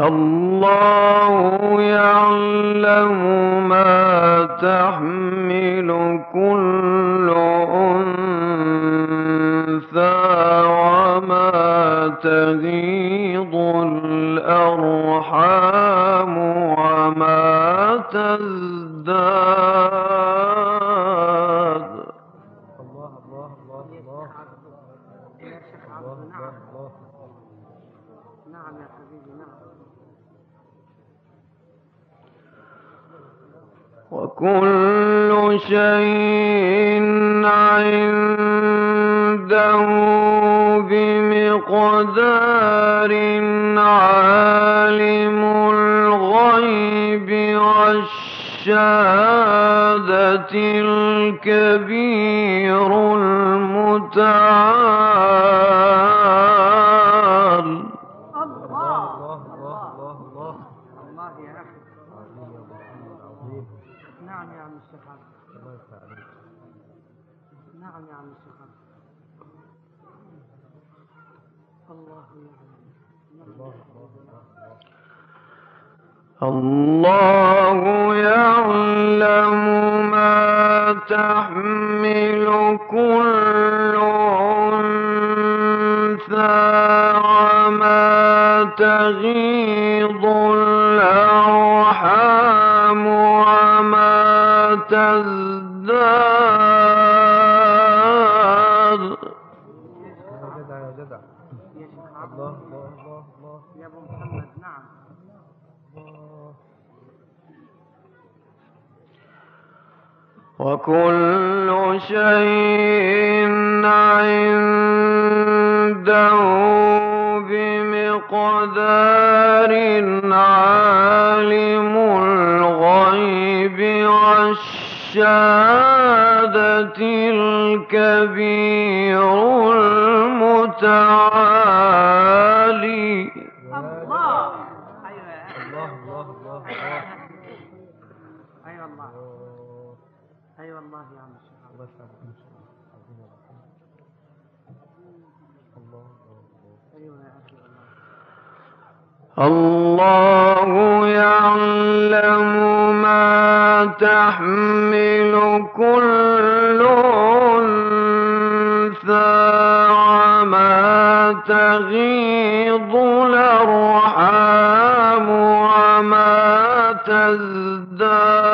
الله يعلم ما تحمل كل أنثى وما تغيض الأرحام وما تزداد. الله يعلم ما تحمل كل أنثى وما تغيض الأرحام وما تزداد وكل شيء عنده بمقدار عالم الغيب والشهادة الكبير المتعالي الله أيوة يا أخي الله الله الله أيوة الله الله أيوة الله أيوة يا أخي يعلم ما تحمل كل أنثى وما تغيض الأرحام وما تزداد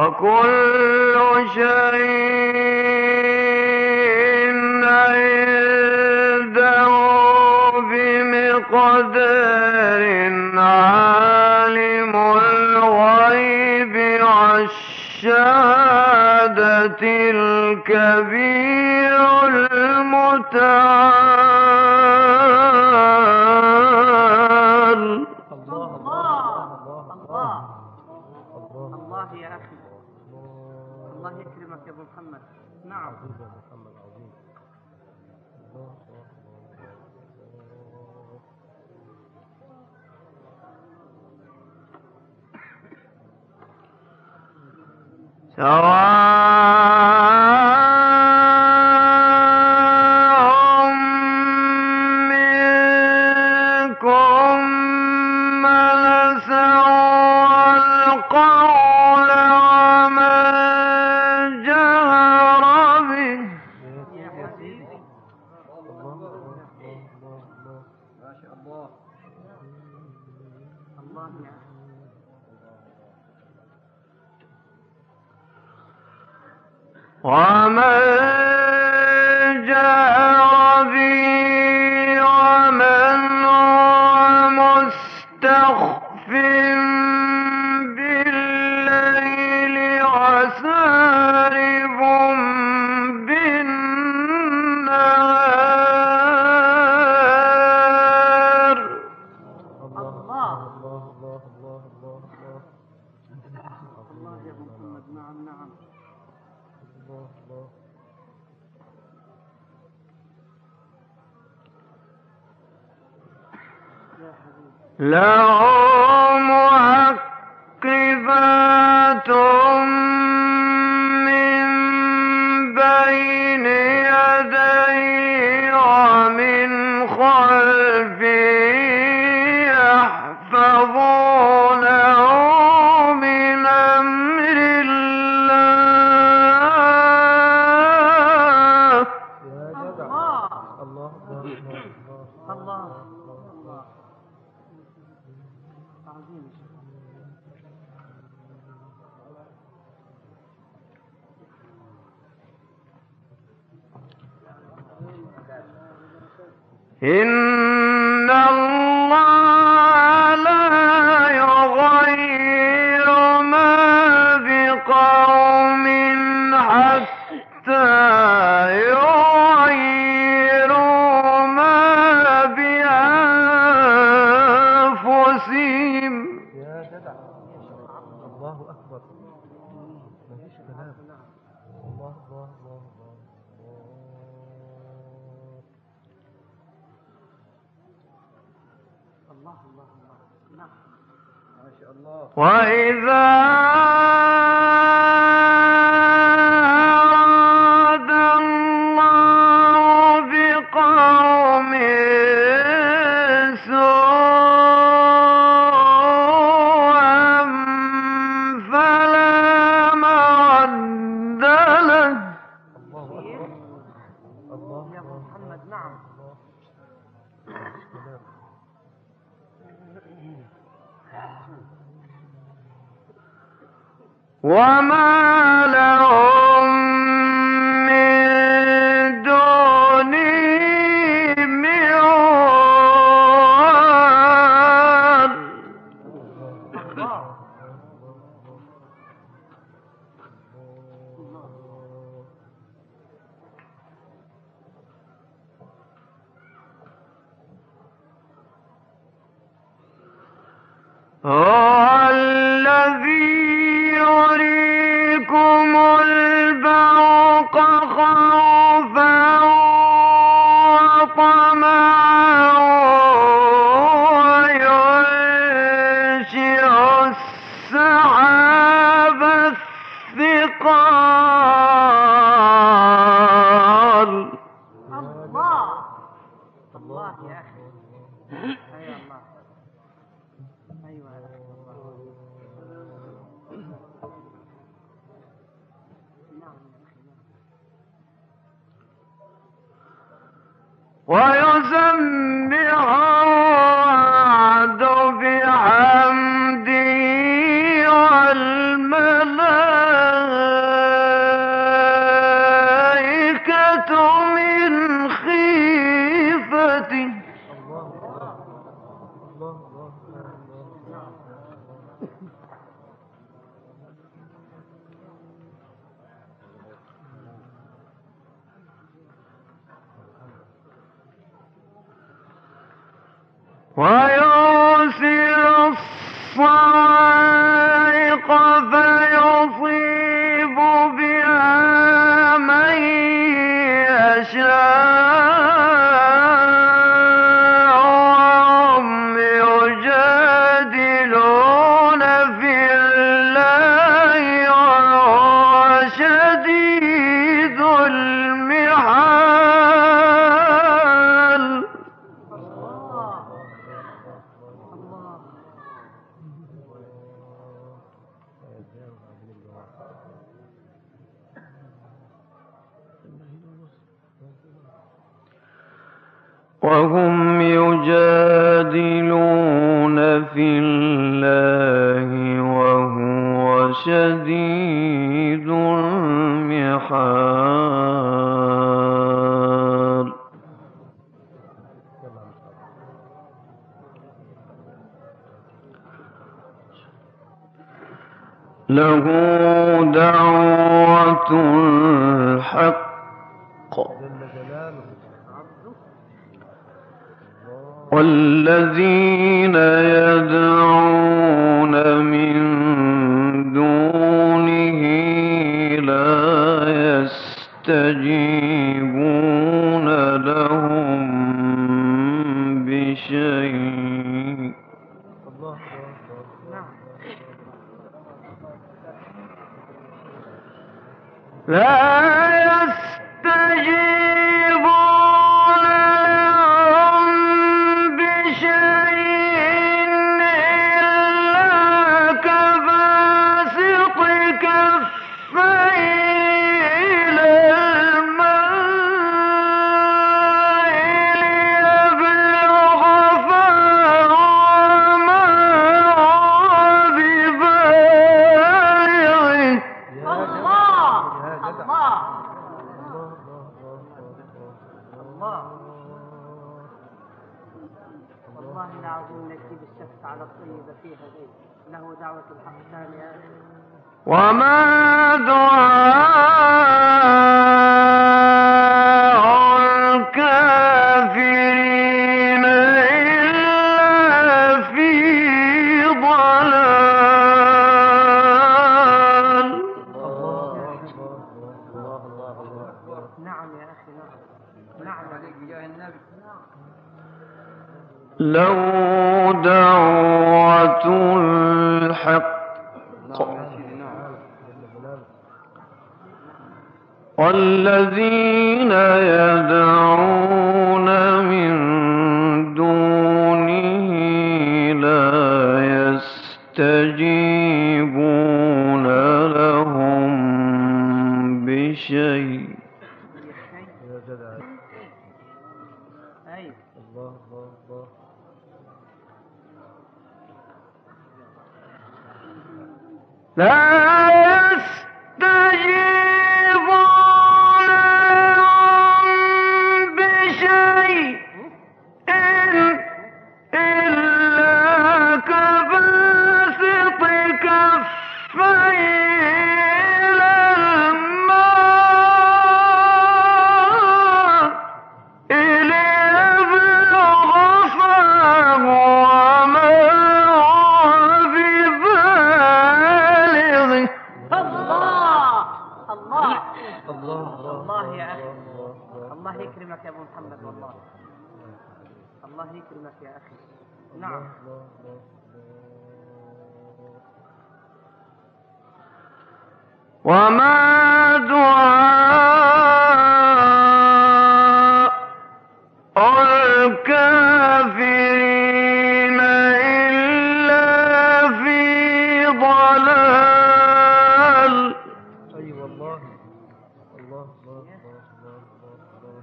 وكل شيء عنده بمقدار عالم الغيب والشهادة الكبير المتعال. سواء الله أكبر. ما فيش كلام. الله الله الله الله. الله الله الله. نعم. الله الله الله. وإذا 응. 어.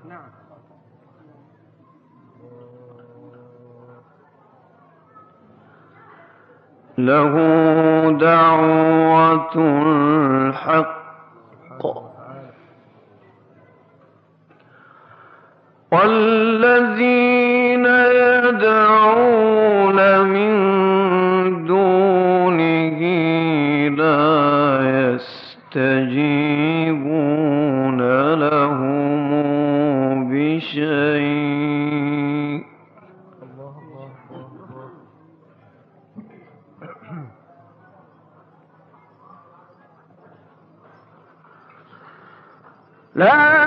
نعم. له دعوة الحق. والذين يدعون من دونه لا يستجيبون. شيء لا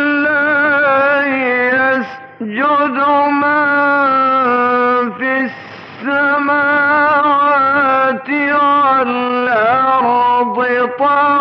ولله يسجد من في السماوات والأرض طاعة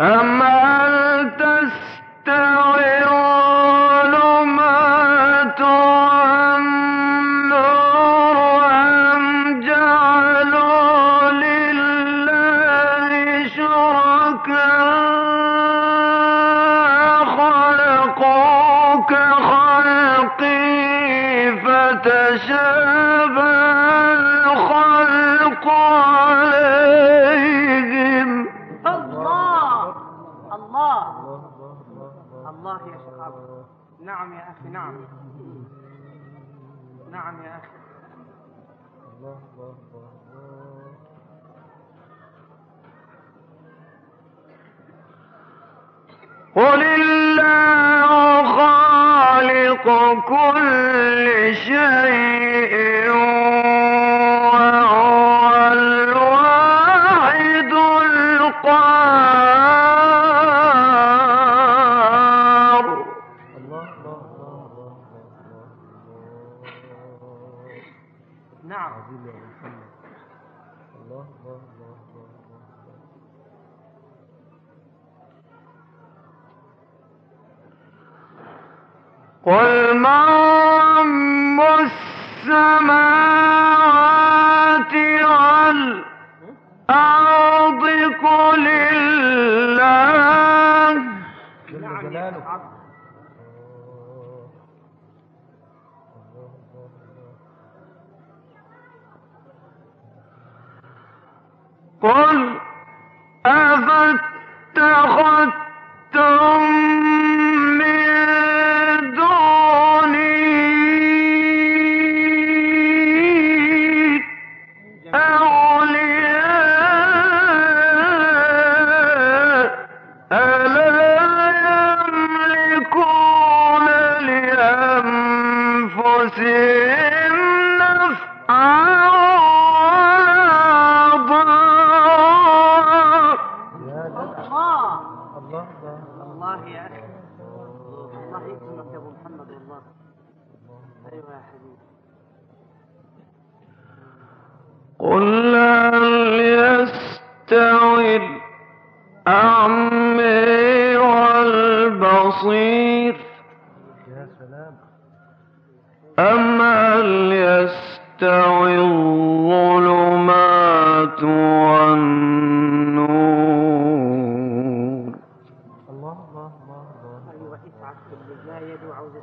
أما تستوي كل شيء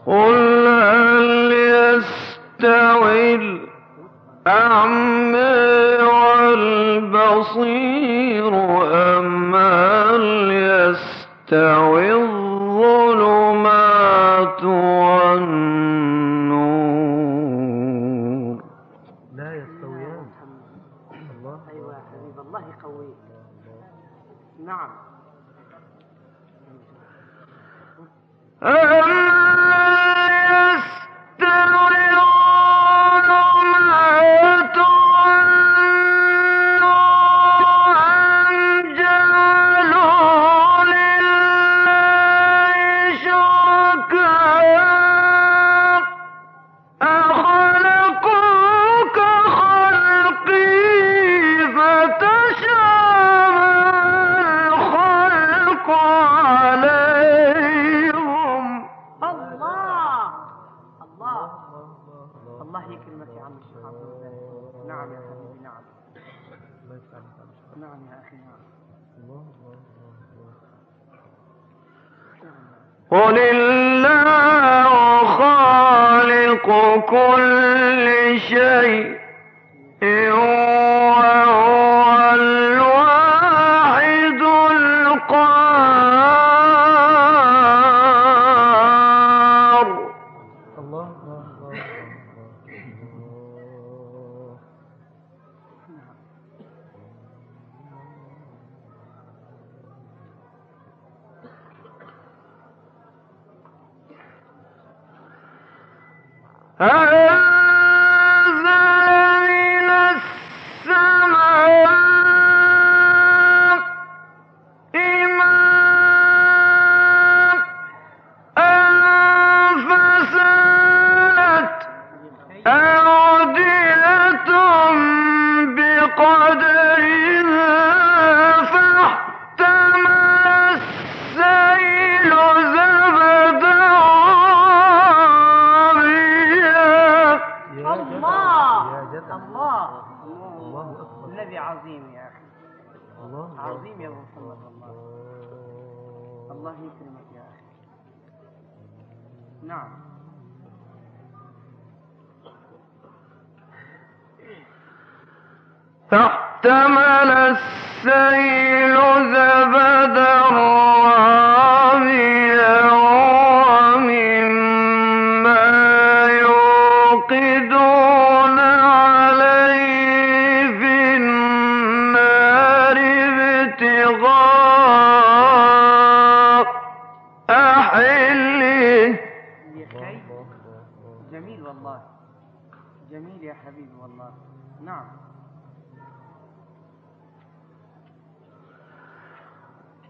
قل هل يستوي الأعمى والبصير أم هل يستوي বলে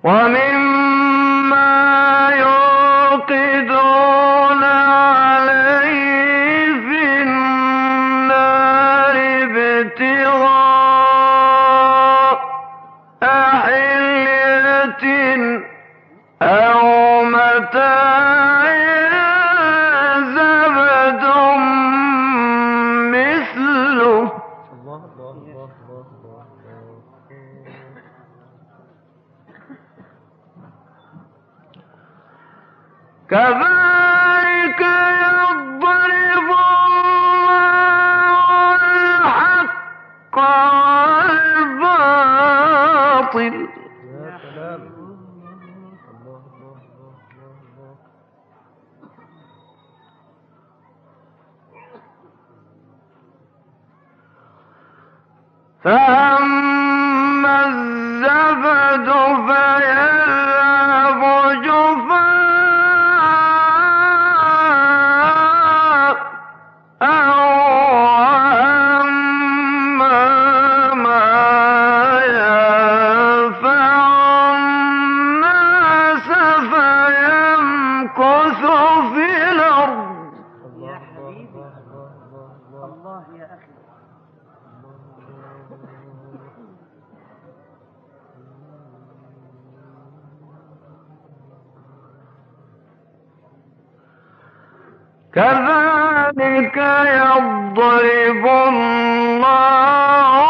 ومن باطل. فأما كذلك يضرب الله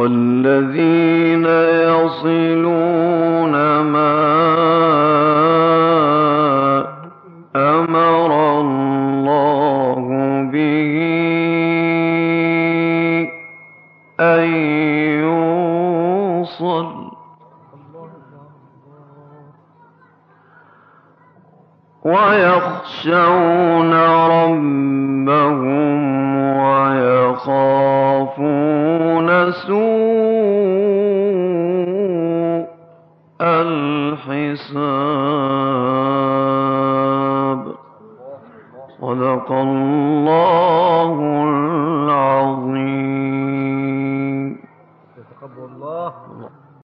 والذين يصلون